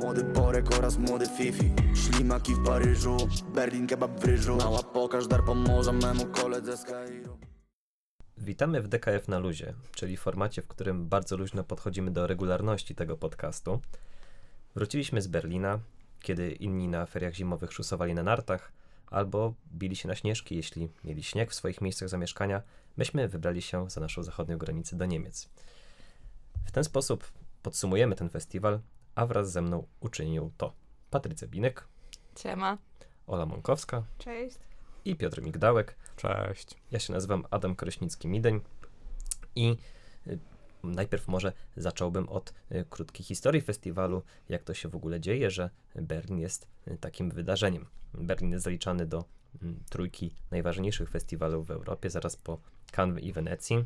Młody Borek oraz młody Fifi Ślimaki w Paryżu Berlin kebab w ryżu Mała pokaż dar pomoże memu koledze z Kairu Witamy w DKF na luzie, czyli formacie, w którym bardzo luźno podchodzimy do regularności tego podcastu. Wróciliśmy z Berlina, kiedy inni na feriach zimowych szusowali na nartach albo bili się na śnieżki, jeśli mieli śnieg w swoich miejscach zamieszkania. Myśmy wybrali się za naszą zachodnią granicę do Niemiec. W ten sposób podsumujemy ten festiwal, a wraz ze mną uczynił to Patrycja Binek, Ciema. Ola Mąkowska Cześć. i Piotr Migdałek. Cześć. Ja się nazywam Adam Krośnicki-Mideń i y, najpierw może zacząłbym od y, krótkiej historii festiwalu, jak to się w ogóle dzieje, że Berlin jest y, takim wydarzeniem. Berlin jest zaliczany do mm, trójki najważniejszych festiwalów w Europie, zaraz po Cannes i Wenecji.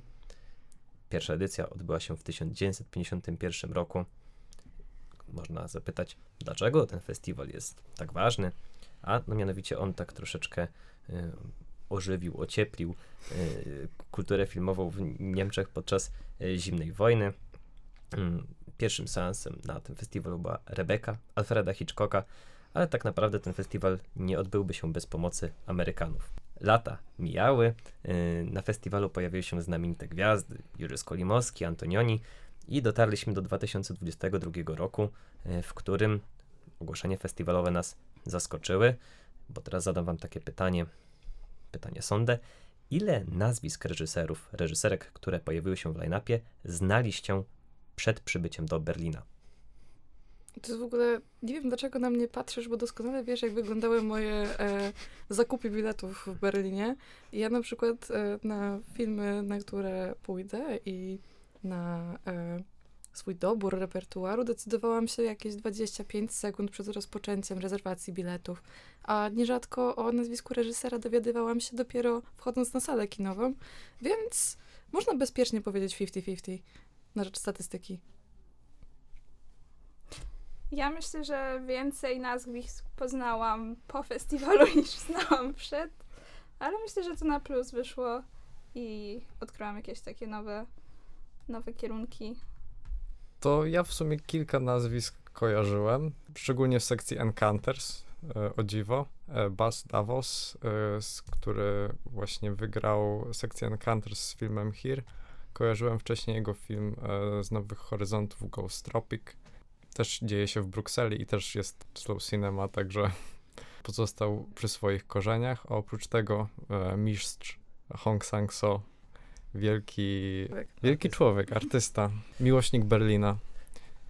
Pierwsza edycja odbyła się w 1951 roku. Można zapytać, dlaczego ten festiwal jest tak ważny, a no mianowicie on tak troszeczkę y, ożywił, ocieplił y, kulturę filmową w Niemczech podczas y, zimnej wojny. Mm, Pierwszym seansem na tym festiwalu była Rebeka Alfreda Hitchcocka, ale tak naprawdę ten festiwal nie odbyłby się bez pomocy Amerykanów. Lata mijały, y, na festiwalu pojawiły się znamienite gwiazdy, Jury Skolimowski, Antonioni i dotarliśmy do 2022 roku, y, w którym ogłoszenia festiwalowe nas zaskoczyły, bo teraz zadam wam takie pytanie, pytanie sądę. Ile nazwisk reżyserów, reżyserek, które pojawiły się w line-upie, znaliście przed przybyciem do Berlina? To jest w ogóle, nie wiem dlaczego na mnie patrzysz, bo doskonale wiesz, jak wyglądały moje e, zakupy biletów w Berlinie. I Ja na przykład e, na filmy, na które pójdę i na e, swój dobór repertuaru decydowałam się jakieś 25 sekund przed rozpoczęciem rezerwacji biletów. A nierzadko o nazwisku reżysera dowiadywałam się dopiero wchodząc na salę kinową, więc można bezpiecznie powiedzieć 50-50 na rzecz statystyki. Ja myślę, że więcej nazwisk poznałam po festiwalu niż znałam przed, ale myślę, że to na plus wyszło i odkryłam jakieś takie nowe, nowe kierunki. To ja w sumie kilka nazwisk kojarzyłem, szczególnie w sekcji Encounters, e, o dziwo. E, Bas Davos, e, który właśnie wygrał sekcję Encounters z filmem Here. Kojarzyłem wcześniej jego film z Nowych Horyzontów Ghost Tropic. Też dzieje się w Brukseli i też jest slow cinema, także pozostał przy swoich korzeniach. A oprócz tego mistrz Hong Sang-so, wielki, wielki Artysta. człowiek, artysta, miłośnik Berlina.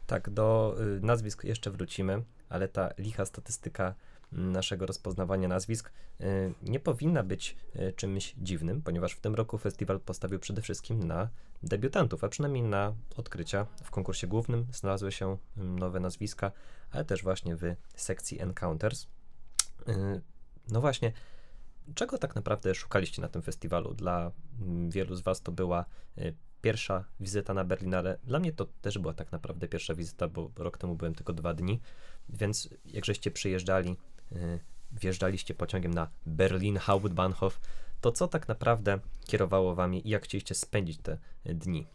Tak, do y, nazwisk jeszcze wrócimy, ale ta licha statystyka mm, naszego rozpoznawania nazwisk y, nie powinna być y, czymś dziwnym, ponieważ w tym roku festiwal postawił przede wszystkim na debiutantów, a przynajmniej na odkrycia. W konkursie głównym znalazły się mm, nowe nazwiska, ale też właśnie w sekcji Encounters. No właśnie, czego tak naprawdę szukaliście na tym festiwalu? Dla mm, wielu z Was to była y, pierwsza wizyta na Berlin, ale dla mnie to też była tak naprawdę pierwsza wizyta, bo rok temu byłem tylko dwa dni, więc jak żeście przyjeżdżali, y, wjeżdżaliście pociągiem na Berlin Hauptbahnhof, to co tak naprawdę kierowało wami i jak chcieliście spędzić te y, dni?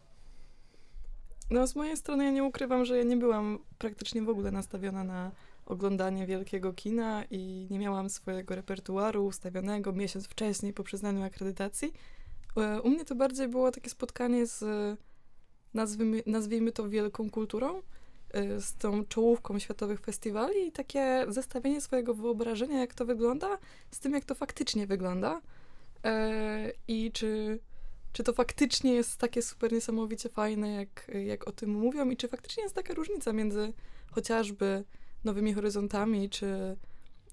No, z mojej strony ja nie ukrywam, że ja nie byłam praktycznie w ogóle nastawiona na oglądanie wielkiego kina i nie miałam swojego repertuaru ustawionego miesiąc wcześniej po przyznaniu akredytacji. E, U mnie to bardziej było takie spotkanie z, nazwijmy, nazwijmy to, wielką kulturą, e, z tą czołówką światowych festiwali i takie zestawienie swojego wyobrażenia, jak to wygląda, z tym, jak to faktycznie wygląda. E, I czy czy to faktycznie jest takie super niesamowicie fajne, jak, jak o tym mówią, i czy faktycznie jest taka różnica między chociażby Nowymi Horyzontami, czy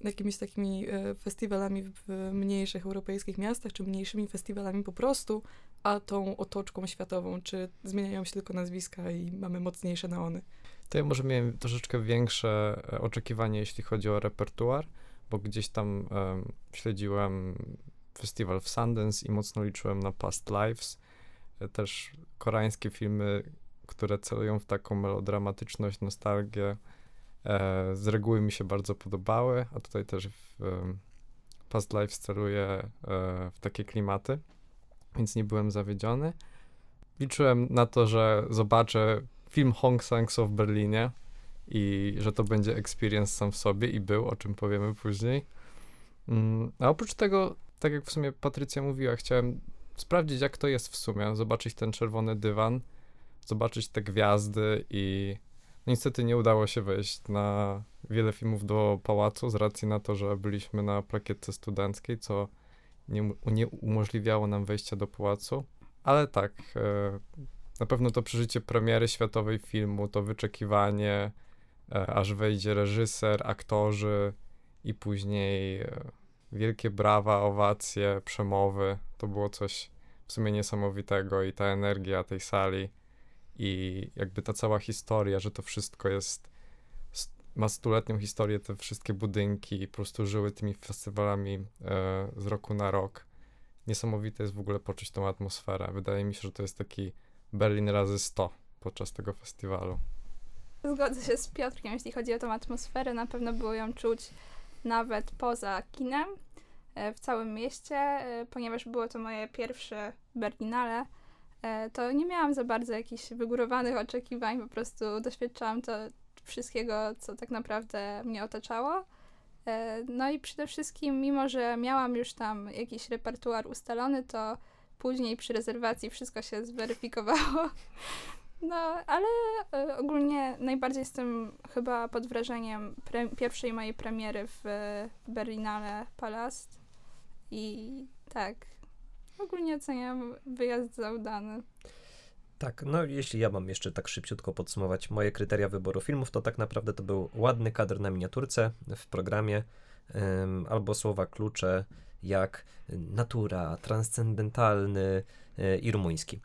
jakimiś takimi e, festiwalami w, mniejszych europejskich miastach, czy mniejszymi festiwalami po prostu, a tą otoczką światową, czy zmieniają się tylko nazwiska i mamy mocniejsze neony. To ja może miałem troszeczkę większe e, oczekiwanie, jeśli chodzi o repertuar, bo gdzieś tam em, śledziłem festiwal w Sundance i mocno liczyłem na Past Lives. E, Też koreańskie filmy, które celują w taką melodramatyczność, nostalgię, z reguły mi się bardzo podobały, a tutaj też w Past Lives celuje e, w takie klimaty, więc nie byłem zawiedziony. Liczyłem na to, że zobaczę film Hong Sang-so w Berlinie i że to będzie experience sam w sobie i był, o czym powiemy później. Mm, A oprócz tego, tak jak w sumie Patrycja mówiła, chciałem sprawdzić, jak to jest w sumie, zobaczyć ten czerwony dywan, zobaczyć te gwiazdy i niestety nie udało się wejść na wiele filmów do pałacu z racji na to, że byliśmy na plakietce studenckiej, co nie, nie umożliwiało nam wejścia do pałacu. Ale tak, e, na pewno to przeżycie premiery światowej filmu, to wyczekiwanie, e, aż wejdzie reżyser, aktorzy i później e, wielkie brawa, owacje, przemowy. To było coś w sumie niesamowitego i ta energia tej sali i jakby ta cała historia, że to wszystko jest, ma stuletnią historię, te wszystkie budynki po prostu żyły tymi festiwalami e, z roku na rok. Niesamowite jest w ogóle poczuć tą atmosferę. Wydaje mi się, że to jest taki Berlin razy 100 podczas tego festiwalu. Zgodzę się z Piotrkiem, jeśli chodzi o tą atmosferę. Na pewno było ją czuć nawet poza kinem, e, w całym mieście, e, ponieważ było to moje pierwsze Berlinale. E, To nie miałam za bardzo jakichś wygórowanych oczekiwań, po prostu doświadczałam to wszystkiego, co tak naprawdę mnie otaczało. E, No i przede wszystkim, mimo że miałam już tam jakiś repertuar ustalony, to później przy rezerwacji wszystko się zweryfikowało. No, ale e, ogólnie najbardziej jestem chyba pod wrażeniem pre- pierwszej mojej premiery w Berlinale Palast. I tak, ogólnie oceniam wyjazd za udany. Tak, no jeśli ja mam jeszcze tak szybciutko podsumować moje kryteria wyboru filmów, to tak naprawdę to był ładny kadr na miniaturce w programie, em, albo słowa klucze jak natura, transcendentalny e, i rumuński.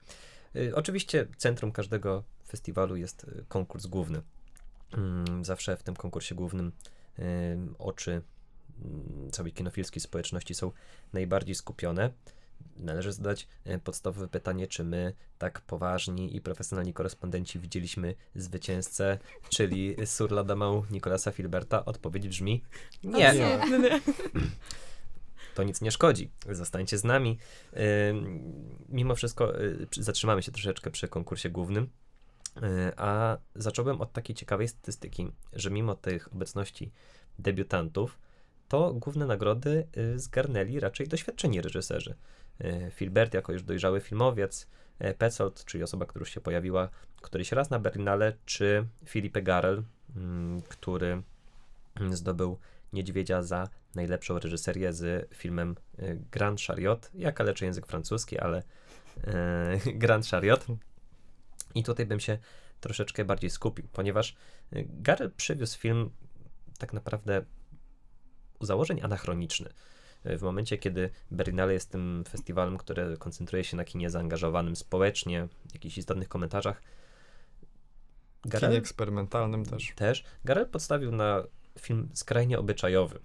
E, Oczywiście centrum każdego festiwalu jest e, konkurs główny. Mm, Zawsze w tym konkursie głównym oczy mm, całej kinofilskiej społeczności są najbardziej skupione. Należy zadać e, podstawowe pytanie, czy my, tak poważni i profesjonalni korespondenci, widzieliśmy zwycięzcę, czyli Sur Ladamą Nicolasa Filberta? Odpowiedź brzmi nie. Nie. To nic nie szkodzi. Zostańcie z nami. Ym, Mimo wszystko przy- zatrzymamy się troszeczkę przy konkursie głównym. A zacząłem od takiej ciekawej statystyki, że mimo tych obecności debiutantów, to główne nagrody y, zgarnęli raczej doświadczeni reżyserzy. Y, Filbert jako już dojrzały filmowiec, y, Petzold, czyli osoba, która już się pojawiła któryś raz na Berlinale, czy Philippe Garel, mm, który mm, zdobył Niedźwiedzia za najlepszą reżyserię z filmem y, Grand Chariot. Ja kaleczę język francuski, ale e, Grand Chariot. I tutaj bym się troszeczkę bardziej skupił, ponieważ Garel przywiózł film tak naprawdę u założeń anachroniczny. W momencie, kiedy Berlinale jest tym festiwalem, który koncentruje się na kinie zaangażowanym społecznie, w jakichś istotnych komentarzach, W kinie eksperymentalnym też. też. Garel podstawił na film skrajnie obyczajowy,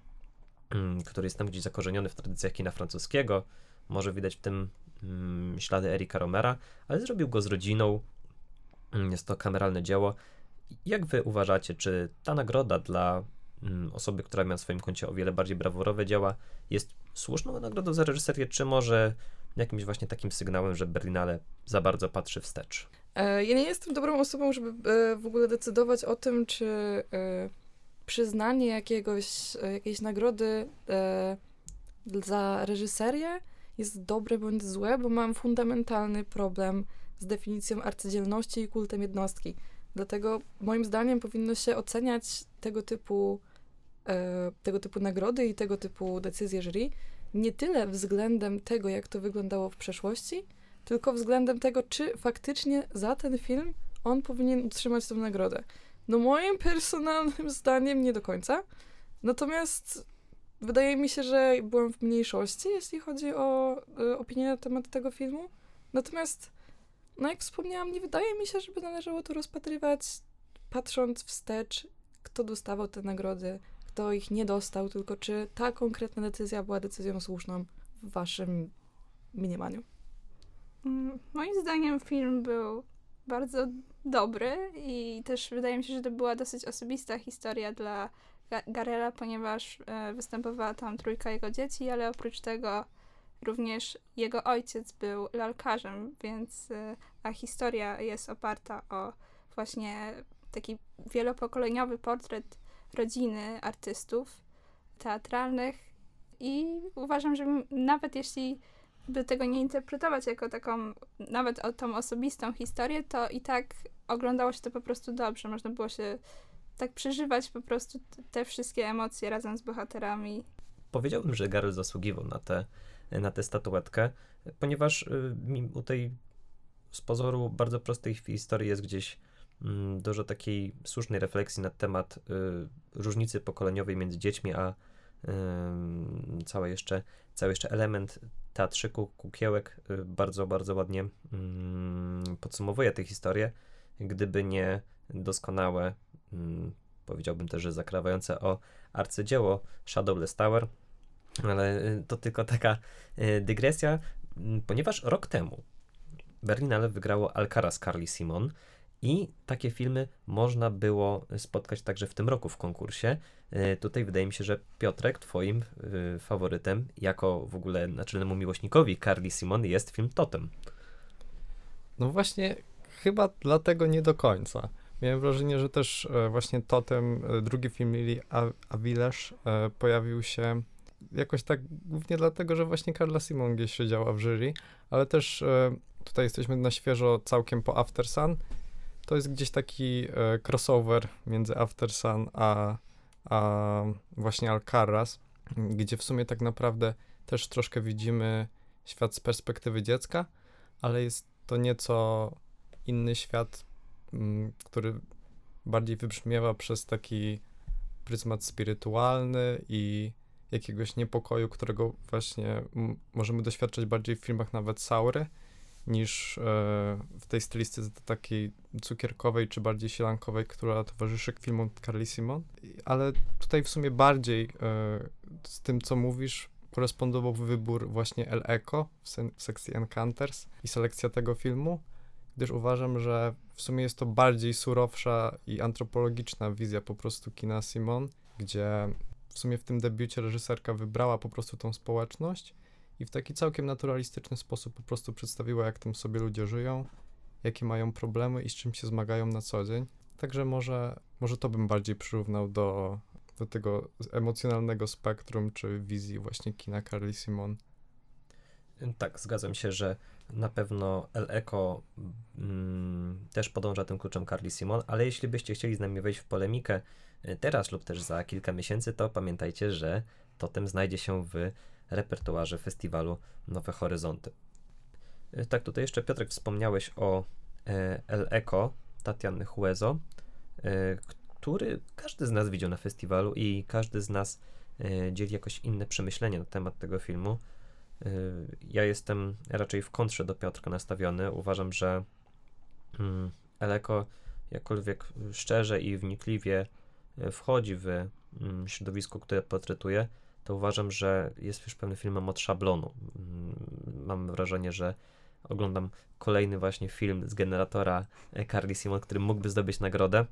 mm, który jest tam gdzieś zakorzeniony w tradycjach kina francuskiego. Może widać w tym mm, ślady Erika Romera, ale zrobił go z rodziną. Mm, Jest to kameralne dzieło. Jak wy uważacie, czy ta nagroda dla mm, osoby, która miała w swoim koncie o wiele bardziej brawurowe dzieła, jest słuszną nagrodą za reżyserię, czy może jakimś właśnie takim sygnałem, że Berlinale za bardzo patrzy wstecz? E, Ja nie jestem dobrą osobą, żeby e, w ogóle decydować o tym, czy e, przyznanie jakiegoś, jakiejś nagrody za reżyserię jest dobre bądź złe, bo mam fundamentalny problem z definicją arcydzielności i kultem jednostki. Dlatego moim zdaniem powinno się oceniać tego typu, tego typu nagrody i tego typu decyzje jury nie tyle względem tego, jak to wyglądało w przeszłości, tylko względem tego, czy faktycznie za ten film on powinien utrzymać tę nagrodę. No moim personalnym zdaniem nie do końca. Natomiast wydaje mi się, że byłam w mniejszości, jeśli chodzi o y, opinię na temat tego filmu. Natomiast, no jak wspomniałam, nie wydaje mi się, żeby należało to rozpatrywać patrząc wstecz, kto dostawał te nagrody, kto ich nie dostał, tylko czy ta konkretna decyzja była decyzją słuszną w waszym mniemaniu. Mm, Moim zdaniem film był bardzo dobry i też wydaje mi się, że to była dosyć osobista historia dla Ga- Garela, ponieważ e, występowała tam trójka jego dzieci, ale oprócz tego również jego ojciec był lalkarzem, więc e, a historia jest oparta o właśnie taki wielopokoleniowy portret rodziny artystów teatralnych i uważam, że nawet jeśli by tego nie interpretować jako taką, nawet o tą osobistą historię, to i tak oglądało się to po prostu dobrze. Można było się tak przeżywać po prostu te wszystkie emocje razem z bohaterami. Powiedziałbym, że Garel zasługiwał na tę na tę statuetkę, ponieważ y, u tej z pozoru bardzo prostej historii jest gdzieś dużo takiej słusznej refleksji na temat y, różnicy pokoleniowej między dziećmi, a cały jeszcze, cały jeszcze element teatrzyku, kukiełek y, bardzo, bardzo ładnie mm, podsumowuje tę historię. Gdyby nie doskonałe, mm, powiedziałbym też, że zakrawające o arcydzieło Shadowless Tower, ale y, to tylko taka dygresja, mm, ponieważ rok temu Berlinale wygrało Alcaraz Carly Simon i takie filmy można było spotkać także w tym roku w konkursie. Y, Tutaj wydaje mi się, że Piotrek, twoim y, faworytem, jako w ogóle naczelnemu miłośnikowi Carly Simon jest film Totem. No właśnie, chyba dlatego nie do końca. Miałem wrażenie, że też e, właśnie Totem, e, drugi film Lili A- Avilés e, pojawił się jakoś tak głównie dlatego, że właśnie Carla Simon gdzieś siedziała w jury, ale też e, tutaj jesteśmy na świeżo całkiem po After Sun. To jest gdzieś taki e, crossover między After Sun a, a właśnie Alcaraz, gdzie w sumie tak naprawdę też troszkę widzimy świat z perspektywy dziecka, ale jest to nieco inny świat, mm, który bardziej wybrzmiewa przez taki pryzmat spirytualny i jakiegoś niepokoju, którego właśnie możemy doświadczać bardziej w filmach nawet Saury, niż e, w tej stylistyce takiej cukierkowej czy bardziej sielankowej, która towarzyszy filmom. I- Ale tutaj w sumie bardziej e, z tym, co mówisz, korespondował wybór właśnie El Eco w, w sekcji Encounters i selekcja tego filmu, gdyż uważam, że w sumie jest to bardziej surowsza i antropologiczna wizja po prostu kina Simon, gdzie w sumie w tym debiucie reżyserka wybrała po prostu tą społeczność i w taki całkiem naturalistyczny sposób po prostu przedstawiła, jak tam sobie ludzie żyją, jakie mają problemy i z czym się zmagają na co dzień. Także może, może to bym bardziej przyrównał do, do tego emocjonalnego spektrum czy wizji właśnie kina Carly Simon. Tak, zgadzam się, że na pewno El Eco mm, też podąża tym kluczem Carly Simon, ale jeśli byście chcieli z nami wejść w polemikę y, teraz lub też za kilka miesięcy, to pamiętajcie, że Totem znajdzie się w repertuarze festiwalu Nowe Horyzonty. Y, Tak, tutaj jeszcze Piotrek wspomniałeś o e, El Eco Tatiany Huezo, e, który każdy z nas widział na festiwalu i każdy z nas e, dzieli jakoś inne przemyślenie na temat tego filmu. Ja jestem raczej w kontrze do Piotrka nastawiony. Uważam, że Eleko jakkolwiek szczerze i wnikliwie y, wchodzi w mm, środowisko, które portretuje, to uważam, że jest już pewnym filmem od szablonu. Mm, Mam wrażenie, że oglądam kolejny właśnie film z generatora e, Carly Simon, który mógłby zdobyć nagrodę,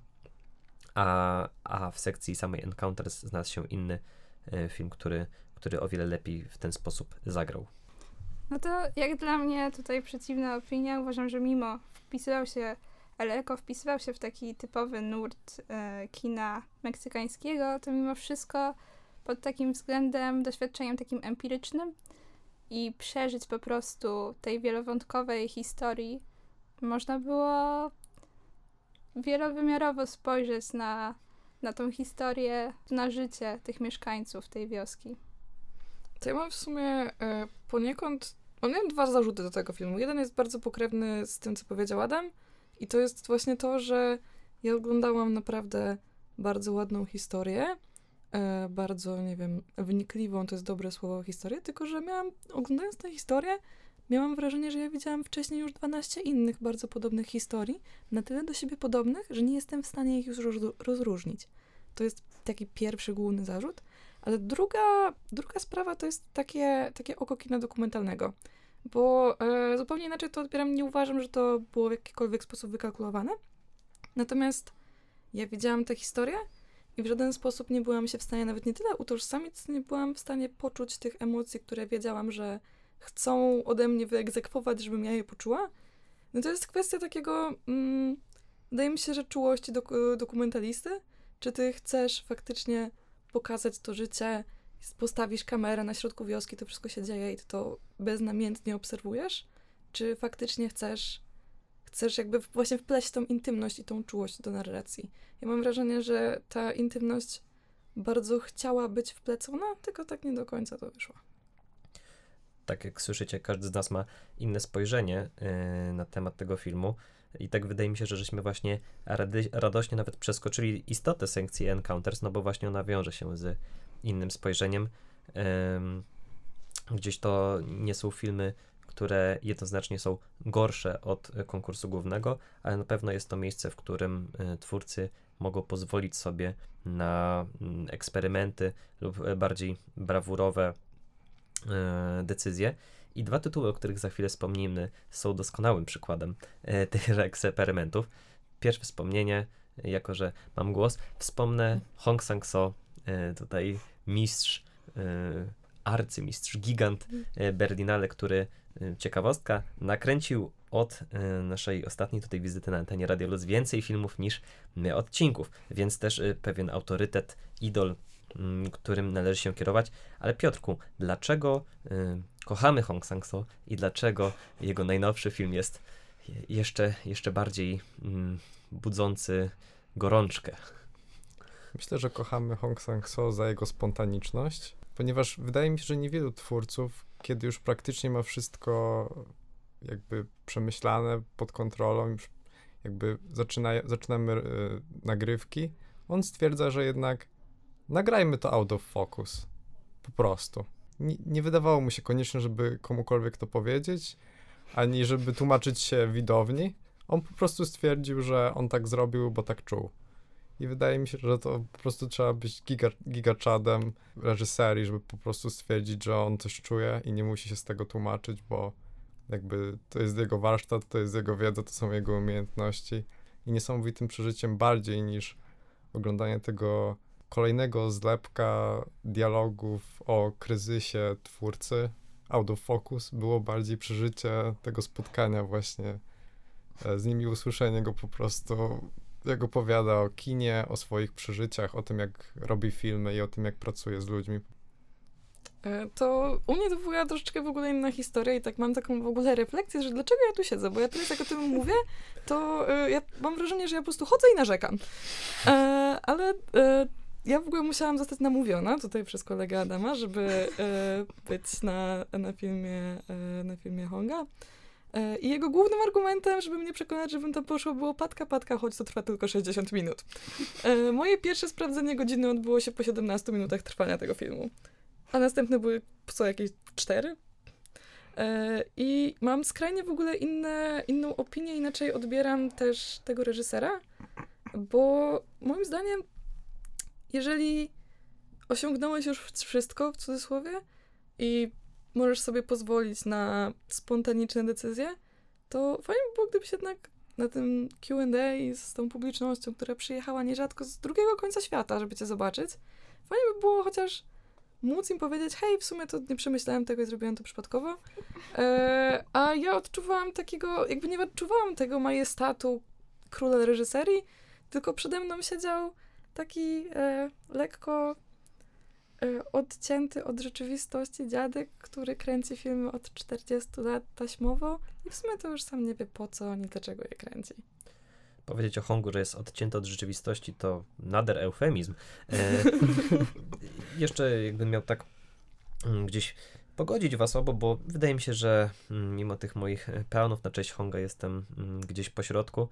a, a w sekcji samej Encounters znalazł się inny e, film, który który o wiele lepiej w ten sposób zagrał. No to jak dla mnie tutaj przeciwna opinia. Uważam, że mimo wpisywał się, Eleko wpisywał się w taki typowy nurt e, kina meksykańskiego, to mimo wszystko pod takim względem, doświadczeniem takim empirycznym i przeżyć po prostu tej wielowątkowej historii, można było wielowymiarowo spojrzeć na, na tą historię, na życie tych mieszkańców tej wioski. To ja mam w sumie e, poniekąd. On miałem dwa zarzuty do tego filmu. Jeden jest bardzo pokrewny z tym, co powiedział Adam, i to jest właśnie to, że ja oglądałam naprawdę bardzo ładną historię. E, bardzo, nie wiem, wnikliwą to jest dobre słowo historię, tylko że miałam, oglądając tę historię, miałam wrażenie, że ja widziałam wcześniej już 12 innych bardzo podobnych historii, na tyle do siebie podobnych, że nie jestem w stanie ich już roz- rozróżnić. To jest taki pierwszy główny zarzut. Ale druga, druga sprawa to jest takie, takie oko kina dokumentalnego. Bo e, zupełnie inaczej to odbieram. Nie uważam, że to było w jakikolwiek sposób wykalkulowane. Natomiast ja widziałam tę historię i w żaden sposób nie byłam się w stanie nawet nie tyle utożsamić, nie byłam w stanie poczuć tych emocji, które wiedziałam, że chcą ode mnie wyegzekwować, żebym ja je poczuła. No to jest kwestia takiego mm, wydaje mi się, że czułości doku- dokumentalisty. Czy ty chcesz faktycznie pokazać to życie, postawisz kamerę na środku wioski, to wszystko się dzieje i ty to beznamiętnie obserwujesz? Czy faktycznie chcesz, chcesz jakby właśnie wpleść tą intymność i tą czułość do narracji? Ja mam wrażenie, że ta intymność bardzo chciała być wplecona, tylko tak nie do końca to wyszło. Tak jak słyszycie, każdy z nas ma inne spojrzenie yy, na temat tego filmu. I tak wydaje mi się, że żeśmy właśnie radośnie nawet przeskoczyli istotę sekcji Encounters, no bo właśnie ona wiąże się z innym spojrzeniem. Ym, gdzieś to nie są filmy, które jednoznacznie są gorsze od konkursu głównego, ale na pewno jest to miejsce, w którym y, twórcy mogą pozwolić sobie na mm, eksperymenty lub e, bardziej brawurowe e, decyzje. I dwa tytuły, o których za chwilę wspomnimy, są doskonałym przykładem e, tych eksperymentów. Pierwsze wspomnienie, jako że mam głos, wspomnę Hong Sang-so, e, tutaj mistrz, e, arcymistrz, gigant e, Berlinale, który, e, ciekawostka, nakręcił od e, naszej ostatniej tutaj wizyty na antenie Radio Luz więcej filmów niż e, odcinków, więc też e, pewien autorytet, idol, którym należy się kierować. Ale Piotrku, dlaczego e, kochamy Hong Sang-so i dlaczego jego najnowszy film jest je- jeszcze, jeszcze bardziej mm, budzący gorączkę? Myślę, że kochamy Hong Sang-so za jego spontaniczność, ponieważ wydaje mi się, że niewielu twórców, kiedy już praktycznie ma wszystko jakby przemyślane, pod kontrolą, już jakby zaczyna, zaczynamy e, nagrywki, on stwierdza, że jednak nagrajmy to out of focus. Po prostu. Nie, wydawało mu się koniecznie, żeby komukolwiek to powiedzieć, ani żeby tłumaczyć się widowni. On po prostu stwierdził, że on tak zrobił, bo tak czuł. I wydaje mi się, że to po prostu trzeba być giga, gigaczadem reżyserii, żeby po prostu stwierdzić, że on coś czuje i nie musi się z tego tłumaczyć, bo jakby to jest jego warsztat, to jest jego wiedza, to są jego umiejętności i niesamowitym przeżyciem bardziej niż oglądanie tego kolejnego zlepka dialogów o kryzysie twórcy out of focus było bardziej przeżycie tego spotkania właśnie e, z nimi, usłyszenie go po prostu jak opowiada o kinie, o swoich przeżyciach, o tym, jak robi filmy i o tym, jak pracuje z ludźmi. E, To u mnie to była troszeczkę w ogóle inna historia i tak mam taką w ogóle refleksję, że dlaczego ja tu siedzę, bo ja teraz jak o tym mówię, to e, ja mam wrażenie, że ja po prostu chodzę i narzekam. Ale ja w ogóle musiałam zostać namówiona tutaj przez kolegę Adama, żeby e, być na, na, filmie, e, na filmie Honga. E, I jego głównym argumentem, żeby mnie przekonać, żebym tam poszła, było patka, patka, choć to trwa tylko 60 minut. Moje pierwsze sprawdzenie godziny odbyło się po 17 minutach trwania tego filmu a następne były co jakieś cztery. E, I mam skrajnie w ogóle inne, inną opinię, inaczej odbieram też tego reżysera, bo moim zdaniem, jeżeli osiągnąłeś już wszystko, w cudzysłowie, i możesz sobie pozwolić na spontaniczne decyzje, to fajnie by było, gdybyś jednak na tym Q&A z tą publicznością, która przyjechała nierzadko z drugiego końca świata, żeby cię zobaczyć, fajnie by było chociaż móc im powiedzieć, hej, w sumie to nie przemyślałem tego i zrobiłem to przypadkowo. E, a ja odczuwałam takiego, jakby nie odczuwałam tego majestatu króla reżyserii, tylko przede mną siedział taki e, lekko e, odcięty od rzeczywistości dziadek, który kręci filmy od 40 lat taśmowo i w sumie to już sam nie wie po co ani dlaczego je kręci. Powiedzieć o Hongu, że jest odcięty od rzeczywistości, to nader eufemizm. E, jeszcze jakbym miał tak mm, gdzieś pogodzić was obo, bo wydaje mi się, że mm, mimo tych moich e, pełnów na cześć Honga jestem mm, gdzieś po środku.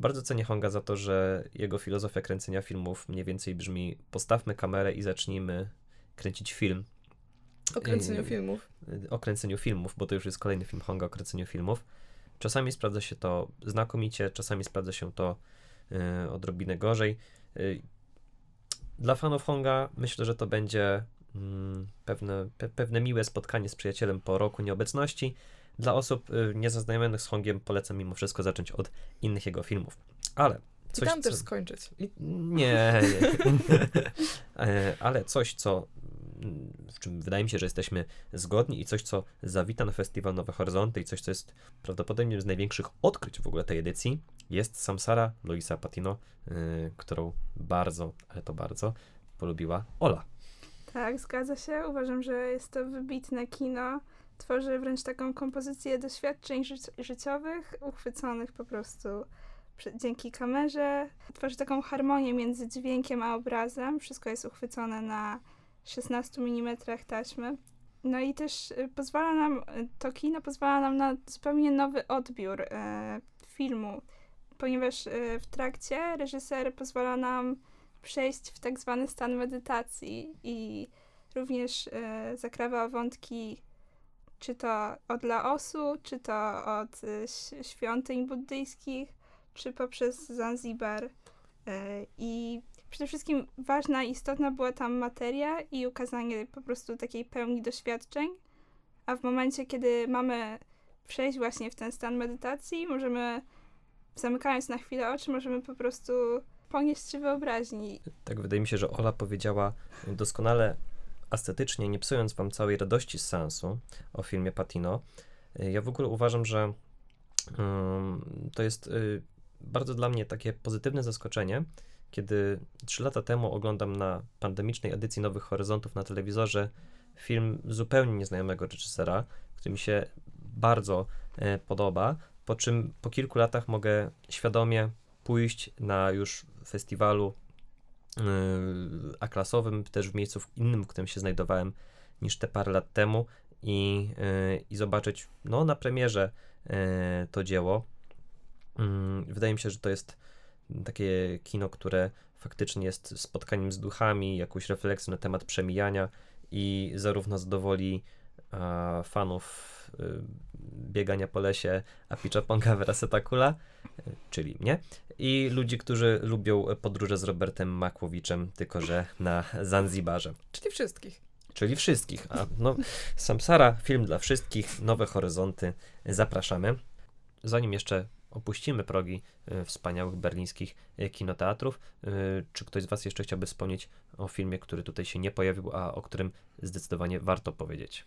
Bardzo cenię Honga za to, że jego filozofia kręcenia filmów mniej więcej brzmi postawmy kamerę i zacznijmy kręcić film. O kręceniu Yy, filmów. o kręceniu filmów, bo to już jest kolejny film Honga o kręceniu filmów. Czasami sprawdza się to znakomicie, czasami sprawdza się to y, odrobinę gorzej. Y, dla fanów Honga myślę, że to będzie mm, pewne, pe, pewne miłe spotkanie z przyjacielem po roku nieobecności. Dla osób y, niezaznajomionych z Hongiem polecam mimo wszystko zacząć od innych jego filmów. Ale I coś, tam co... też skończyć. I- Nie, nie. E, ale coś, co w czym wydaje mi się, że jesteśmy zgodni i coś, co zawita na festiwal Nowe Horyzonty i coś, co jest prawdopodobnie jednym z największych odkryć w ogóle tej edycji, jest Samsara Luisa Patino, yy, którą bardzo, ale to bardzo polubiła Ola. Tak, zgadza się. Uważam, że jest to wybitne kino. Tworzy wręcz taką kompozycję doświadczeń ży- życiowych, uchwyconych po prostu dzięki kamerze. Tworzy taką harmonię między dźwiękiem a obrazem. Wszystko jest uchwycone na 16 mm taśmy. No i też y, pozwala nam, to kino pozwala nam na zupełnie nowy odbiór e, filmu, ponieważ e, w trakcie reżyser pozwala nam przejść w tak zwany stan medytacji i również e, zakrawa wątki czy to od Laosu, czy to od ś- świątyń buddyjskich, czy poprzez Zanzibar. E, I przede wszystkim ważna i istotna była tam materia i ukazanie po prostu takiej pełni doświadczeń. A w momencie, kiedy mamy przejść właśnie w ten stan medytacji, możemy, zamykając na chwilę oczy, możemy po prostu ponieść się wyobraźni. Tak, wydaje mi się, że Ola powiedziała doskonale estetycznie, nie psując wam całej radości z seansu o filmie Patino. Y, Ja w ogóle uważam, że ym, to jest y, bardzo dla mnie takie pozytywne zaskoczenie, kiedy trzy lata temu oglądam na pandemicznej edycji Nowych Horyzontów na telewizorze film zupełnie nieznajomego reżysera, który mi się bardzo e, podoba, po czym po kilku latach mogę świadomie pójść na już festiwalu A-klasowym, też w miejscu innym, w którym się znajdowałem niż te parę lat temu i, yy, i zobaczyć no, na premierze yy, to dzieło. Yy, Wydaje mi się, że to jest takie kino, które faktycznie jest spotkaniem z duchami, jakąś refleksją na temat przemijania i zarówno zadowoli fanów y, biegania po lesie Apicza Ponga Veraseta Kula, y, czyli mnie, i ludzi, którzy lubią podróże z Robertem Makłowiczem, tylko że na Zanzibarze. Czyli wszystkich. Czyli wszystkich. A no, Samsara, film dla wszystkich, nowe horyzonty. Zapraszamy. Zanim jeszcze opuścimy progi y, wspaniałych berlińskich y, kinoteatrów, y, czy ktoś z Was jeszcze chciałby wspomnieć o filmie, który tutaj się nie pojawił, a o którym zdecydowanie warto powiedzieć?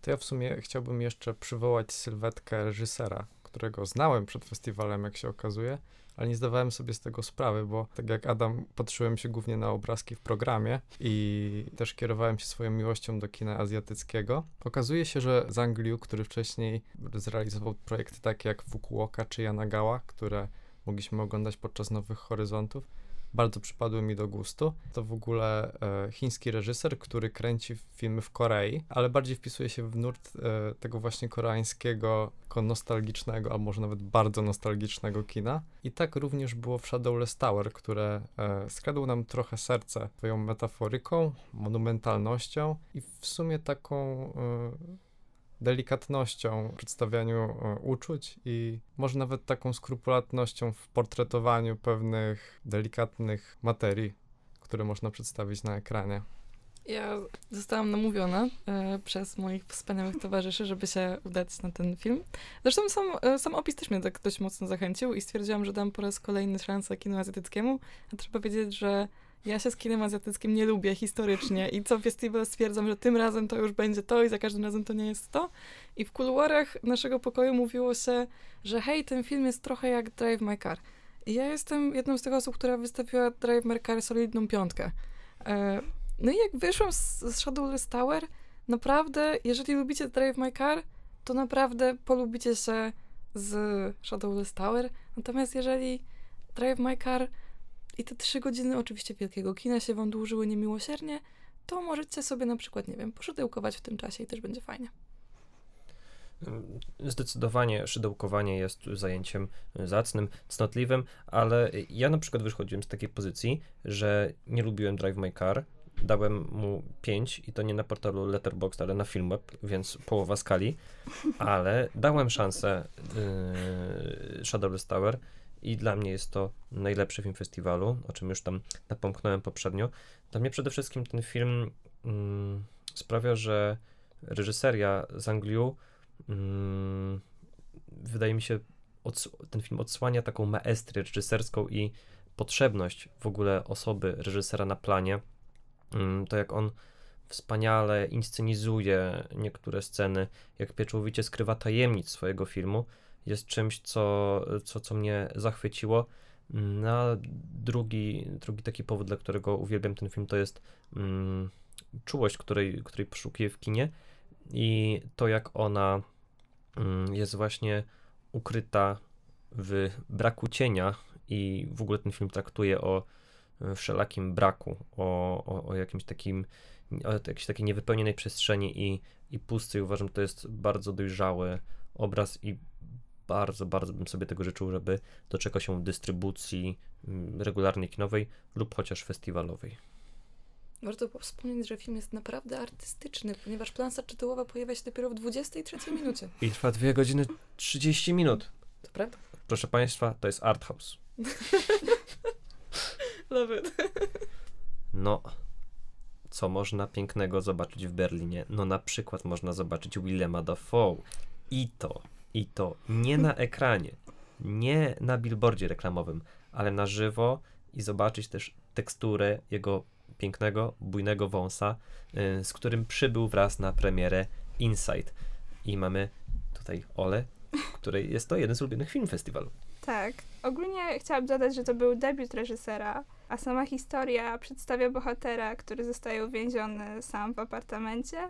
To ja w sumie chciałbym jeszcze przywołać sylwetkę reżysera, którego znałem przed festiwalem, jak się okazuje, ale nie zdawałem sobie z tego sprawy, bo tak jak Adam, patrzyłem się głównie na obrazki w programie i też kierowałem się swoją miłością do kina azjatyckiego. Okazuje się, że Zhang Liu, który wcześniej zrealizował projekty takie jak Fukuoka czy Yanagawa, które mogliśmy oglądać podczas Nowych Horyzontów, bardzo przypadły mi do gustu. To w ogóle e, chiński reżyser, który kręci filmy w Korei, ale bardziej wpisuje się w nurt e, tego właśnie koreańskiego, nostalgicznego, a może nawet bardzo nostalgicznego kina. I tak również było w Shadowless Tower, które e, skradło nam trochę serce swoją metaforyką, monumentalnością i w sumie taką e, delikatnością w przedstawianiu e, uczuć i może nawet taką skrupulatnością w portretowaniu pewnych delikatnych materii, które można przedstawić na ekranie. Ja zostałam namówiona e, przez moich wspaniałych towarzyszy, żeby się udać na ten film. Zresztą sam, e, sam opis też mnie tak dość mocno zachęcił i stwierdziłam, że dam po raz kolejny szansę kinu azjatyckiemu. A trzeba powiedzieć, że ja się z kinem azjatyckim nie lubię historycznie i co festiwal stwierdzam, że tym razem to już będzie to i za każdym razem to nie jest to. I w kuluarach naszego pokoju mówiło się, że hej, ten film jest trochę jak Drive My Car. I ja jestem jedną z tych osób, która wystawiła Drive My Car solidną piątkę. E, no i jak wyszłam z, z Shadowless Tower, naprawdę, jeżeli lubicie Drive My Car, to naprawdę polubicie się z Shadowless Tower. Natomiast jeżeli Drive My Car i te trzy godziny oczywiście wielkiego kina się wam dłużyły niemiłosiernie, to możecie sobie na przykład, nie wiem, poszydełkować w tym czasie i też będzie fajnie. Zdecydowanie szydełkowanie jest zajęciem zacnym, cnotliwym, ale ja na przykład wychodziłem z takiej pozycji, że nie lubiłem Drive My Car, dałem mu 5 i to nie na portalu Letterboxd, ale na Filmweb, więc połowa skali, ale dałem szansę yy, Shadowless Tower i dla mnie jest to najlepszy film festiwalu, o czym już tam napomknąłem poprzednio. Dla mnie przede wszystkim ten film mm, sprawia, że reżyseria z Angliu mm, wydaje mi się, ten film odsłania taką maestrię reżyserską i potrzebność w ogóle osoby reżysera na planie. Mm, to jak on wspaniale inscenizuje niektóre sceny, jak pieczołowicie skrywa tajemnic swojego filmu, jest czymś, co, co, co mnie zachwyciło. Na drugi, drugi taki powód, dla którego uwielbiam ten film, to jest mm, czułość, której, której poszukuję w kinie i to, jak ona mm, jest właśnie ukryta w braku cienia i w ogóle ten film traktuje o e, wszelakim braku, o, o, o jakimś takim, o jakiejś takiej niewypełnionej przestrzeni i, i pustce. Uważam, to jest bardzo dojrzały obraz i bardzo, bardzo bym sobie tego życzył, żeby doczekał się dystrybucji mm, regularnej kinowej lub chociaż festiwalowej. Warto wspomnieć, że film jest naprawdę artystyczny, ponieważ plansa czytułowa pojawia się dopiero w 23 minucie. I trwa 2 godziny 30 minut. To prawda? Proszę Państwa, to jest art house. Love it. No, co można pięknego zobaczyć w Berlinie? No na przykład można zobaczyć Willema Dafoe. I to, i to nie na ekranie, nie na billboardzie reklamowym, ale na żywo i zobaczyć też teksturę jego pięknego, bujnego wąsa, y, z którym przybył wraz na premierę Inside. I mamy tutaj Ole, której jest to jeden z ulubionych film festiwalu. Tak. Ogólnie chciałabym dodać, że to był debiut reżysera, a sama historia przedstawia bohatera, który zostaje uwięziony sam w apartamencie.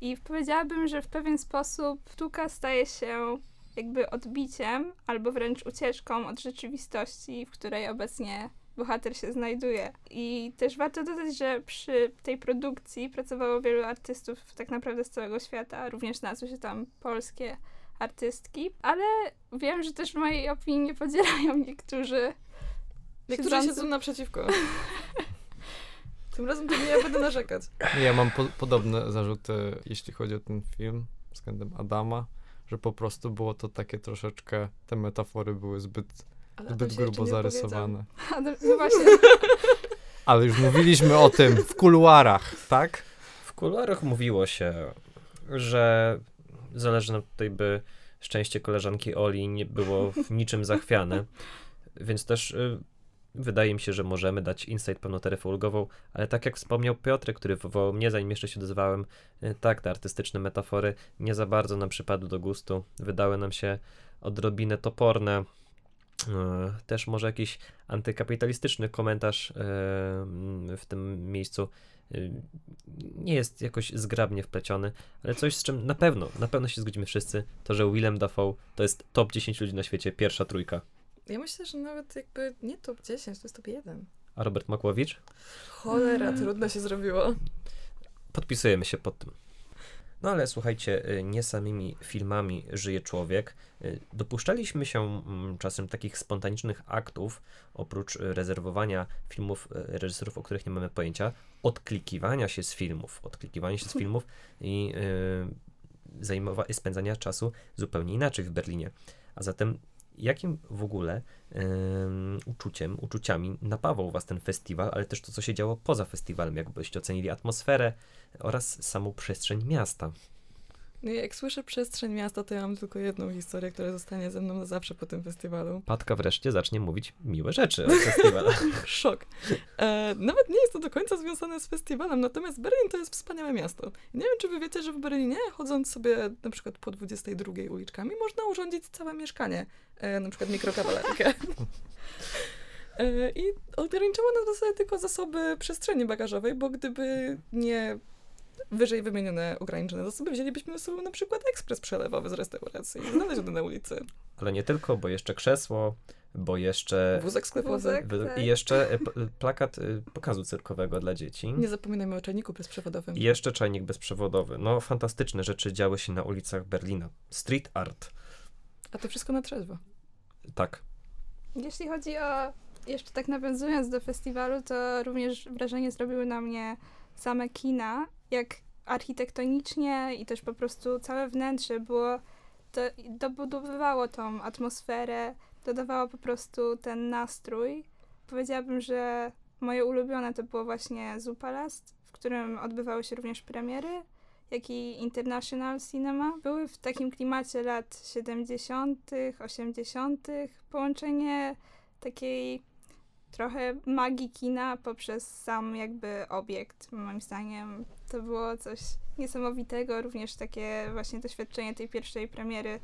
I powiedziałabym, że w pewien sposób sztuka staje się jakby odbiciem albo wręcz ucieczką od rzeczywistości, w której obecnie bohater się znajduje. I też warto dodać, że przy tej produkcji pracowało wielu artystów tak naprawdę z całego świata, również znalazły się tam polskie artystki, ale wiem, że też w mojej opinii nie podzielają niektórzy. Niektórzy siedzący- siedzą naprzeciwko. Tym razem to nie ja będę narzekać. Ja mam po, podobne zarzuty, jeśli chodzi o ten film względem Adama, że po prostu było to takie troszeczkę, te metafory były zbyt, Ale zbyt grubo zarysowane. A, no no właśnie, Ale już mówiliśmy o tym w kuluarach, tak? W kuluarach mówiło się, że zależy nam tutaj, by szczęście koleżanki Oli nie było w niczym zachwiane, więc też y, wydaje mi się, że możemy dać insight pełną taryfę ulgową, ale tak jak wspomniał Piotr, który wywołał mnie, zanim jeszcze się odezwałem, y, tak, te artystyczne metafory nie za bardzo nam przypadły do gustu, wydały nam się odrobinę toporne, Y, też może jakiś antykapitalistyczny komentarz y, w tym miejscu nie jest jakoś zgrabnie wpleciony, ale coś z czym na pewno, na pewno się zgodzimy wszyscy, to że Willem Dafoe to jest top 10 ludzi na świecie, pierwsza trójka. Ja myślę, że nawet jakby nie top 10, to jest top 1. A Robert Makłowicz? Cholera, Mm. trudno się zrobiło. Podpisujemy się pod tym. No ale słuchajcie, y, nie samymi filmami żyje człowiek. Y, Dopuszczaliśmy się mm, czasem takich spontanicznych aktów, oprócz y, rezerwowania filmów reżyserów, o których nie mamy pojęcia, odklikiwania się z filmów, odklikiwania się z filmów i y, zajmowa- spędzania czasu zupełnie inaczej w Berlinie. A zatem jakim w ogóle ym, uczuciem, uczuciami napawał was ten festiwal, ale też to, co się działo poza festiwalem, jakbyście ocenili atmosferę oraz samą przestrzeń miasta. No jak słyszę przestrzeń miasta, to ja mam tylko jedną historię, która zostanie ze mną na zawsze po tym festiwalu. Patka wreszcie zacznie mówić miłe rzeczy o festiwalu. Szok. E, nawet nie jest to do końca związane z festiwalem, natomiast Berlin to jest wspaniałe miasto. Nie wiem, czy wy wiecie, że w Berlinie, chodząc sobie na przykład po 22 uliczkami, można urządzić całe mieszkanie, e, na przykład mikrokawalerkę. E, I ograniczało nas w zasadzie tylko zasoby przestrzeni bagażowej, bo gdyby nie wyżej wymienione ograniczone zasoby, wzięlibyśmy ze sobą na przykład ekspres przelewowy z restauracji, znaleziony na ulicy, Ale nie tylko, bo jeszcze krzesło, bo jeszcze wózek sklepowy. Wózek. tak. i jeszcze e, plakat y, pokazu cyrkowego dla dzieci. Nie zapominajmy o czajniku bezprzewodowym. I jeszcze czajnik bezprzewodowy. No, fantastyczne rzeczy działy się na ulicach Berlina. Street art. A to wszystko na trzeźwo. Tak. Jeśli chodzi o, jeszcze tak nawiązując do festiwalu, to również wrażenie zrobiły na mnie same kina, jak architektonicznie i też po prostu całe wnętrze było, to dobudowywało tą atmosferę, dodawało po prostu ten nastrój. Powiedziałabym, że moje ulubione to było właśnie Zupalast, w którym odbywały się również premiery, jak i International Cinema. Były w takim klimacie lat 70., 80., połączenie takiej trochę magii kina poprzez sam jakby obiekt. Moim zdaniem to było coś niesamowitego, również takie właśnie doświadczenie tej pierwszej premiery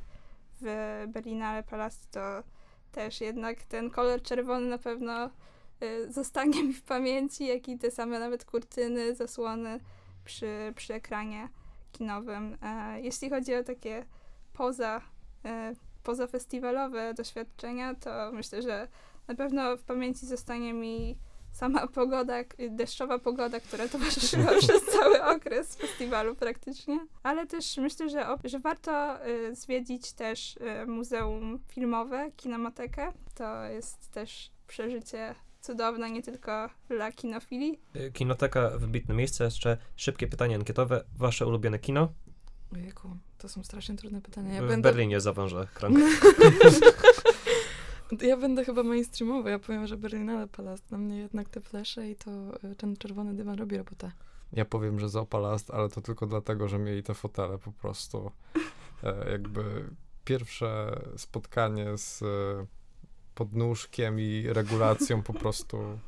w Berlinale Palast to też jednak ten kolor czerwony na pewno y, zostanie mi w pamięci, jak i te same nawet kurtyny, zasłony przy, przy ekranie kinowym. E, jeśli chodzi o takie poza, e, pozafestiwalowe doświadczenia, to myślę, że na pewno w pamięci zostanie mi sama pogoda, deszczowa pogoda, która towarzyszyła przez cały okres festiwalu praktycznie. Ale też myślę, że, że warto y, zwiedzić też y, Muzeum Filmowe, Kinematekę. To jest też przeżycie cudowne, nie tylko dla kinofili. Y, Kinoteka, wybitne miejsce. Jeszcze szybkie pytanie ankietowe. Wasze ulubione kino? Ojejku, to są strasznie trudne pytania. Ja w będę... Berlinie zawężę krąg. Ja będę chyba mainstreamowy. Ja powiem, że Berlinale Palast. Na mnie jednak te flesze i to y, ten czerwony dywan robi robotę. Ja powiem, że Zoopalast, ale to tylko dlatego, że mieli te fotele po prostu. E, jakby pierwsze spotkanie z e, podnóżkiem i regulacją po prostu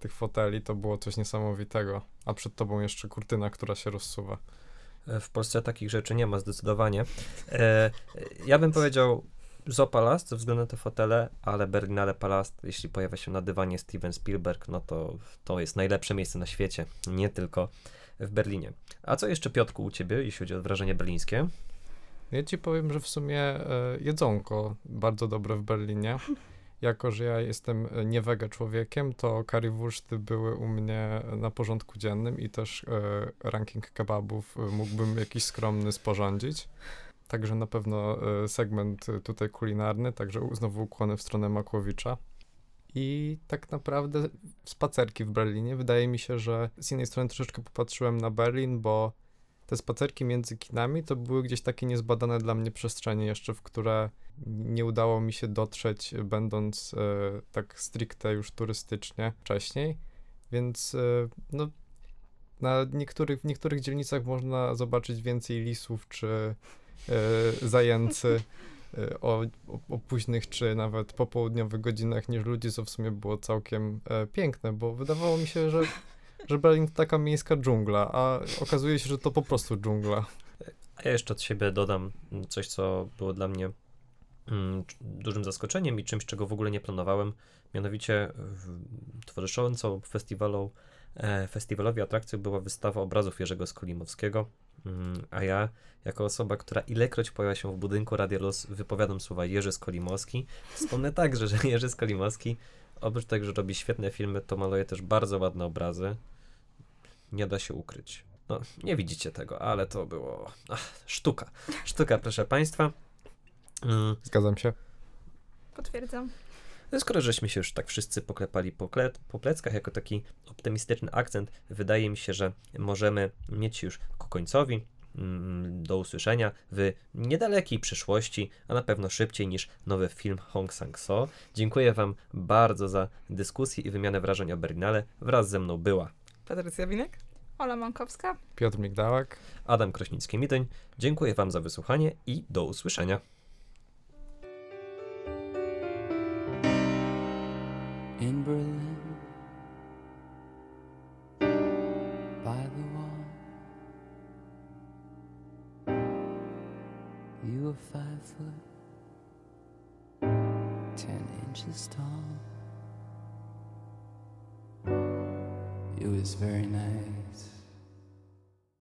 tych foteli to było coś niesamowitego. A przed tobą jeszcze kurtyna, która się rozsuwa. E, W Polsce takich rzeczy nie ma zdecydowanie. E, ja bym powiedział Zoopalast ze względu na te fotele, ale Berlinale Palast, jeśli pojawia się na dywanie Steven Spielberg, no to to jest najlepsze miejsce na świecie, nie tylko w Berlinie. A co jeszcze, Piotrku, u ciebie, jeśli chodzi o wrażenie berlińskie? Ja ci powiem, że w sumie e, jedzonko bardzo dobre w Berlinie. Jako, że ja jestem e, nie wege człowiekiem, to currywursty były u mnie na porządku dziennym i też e, ranking kebabów mógłbym jakiś skromny sporządzić. Także na pewno e, segment e, tutaj kulinarny, także znowu ukłony w stronę Makłowicza. I tak naprawdę spacerki w Berlinie. Wydaje mi się, że z jednej strony troszeczkę popatrzyłem na Berlin, bo te spacerki między kinami to były gdzieś takie niezbadane dla mnie przestrzenie jeszcze, w które nie udało mi się dotrzeć, będąc e, tak stricte już turystycznie wcześniej. Więc no, na niektórych, w niektórych dzielnicach można zobaczyć więcej lisów czy zajęcy e, o, o, o późnych czy nawet popołudniowych godzinach niż ludzi, co w sumie było całkiem e, piękne, bo wydawało mi się, że, że Berlin to taka miejska dżungla, a okazuje się, że to po prostu dżungla. A ja jeszcze od siebie dodam coś, co było dla mnie mm, dużym zaskoczeniem i czymś, czego w ogóle nie planowałem. Mianowicie towarzyszącą festiwalu, e, festiwalowi atrakcją była wystawa obrazów Jerzego Skolimowskiego. Mm, a ja, jako osoba, która ilekroć pojawia się w budynku Radia Luz, wypowiadam słowa Jerzy Skolimowski. Wspomnę także, że Jerzy Skolimowski, oprócz tego, że robi świetne filmy, to maluje też bardzo ładne obrazy. Nie da się ukryć. No, nie widzicie tego, ale to było ach, sztuka. Sztuka, proszę Państwa. Mm, Zgadzam się. Potwierdzam. No Skoro żeśmy się już tak wszyscy poklepali po, kle, po pleckach jako taki optymistyczny akcent, wydaje mi się, że możemy mieć już ku końcowi. Mm, Do usłyszenia w niedalekiej przyszłości, a na pewno szybciej niż nowy film Hong Sang-so. Dziękuję Wam bardzo za dyskusję i wymianę wrażeń o Berlinale. Wraz ze mną była Patrycja Winek? Ola Mankowska. Piotr Migdałek. Adam Krośnicki-Midyń. Dziękuję Wam za wysłuchanie i do usłyszenia. Foot ten inches tall. It was very nice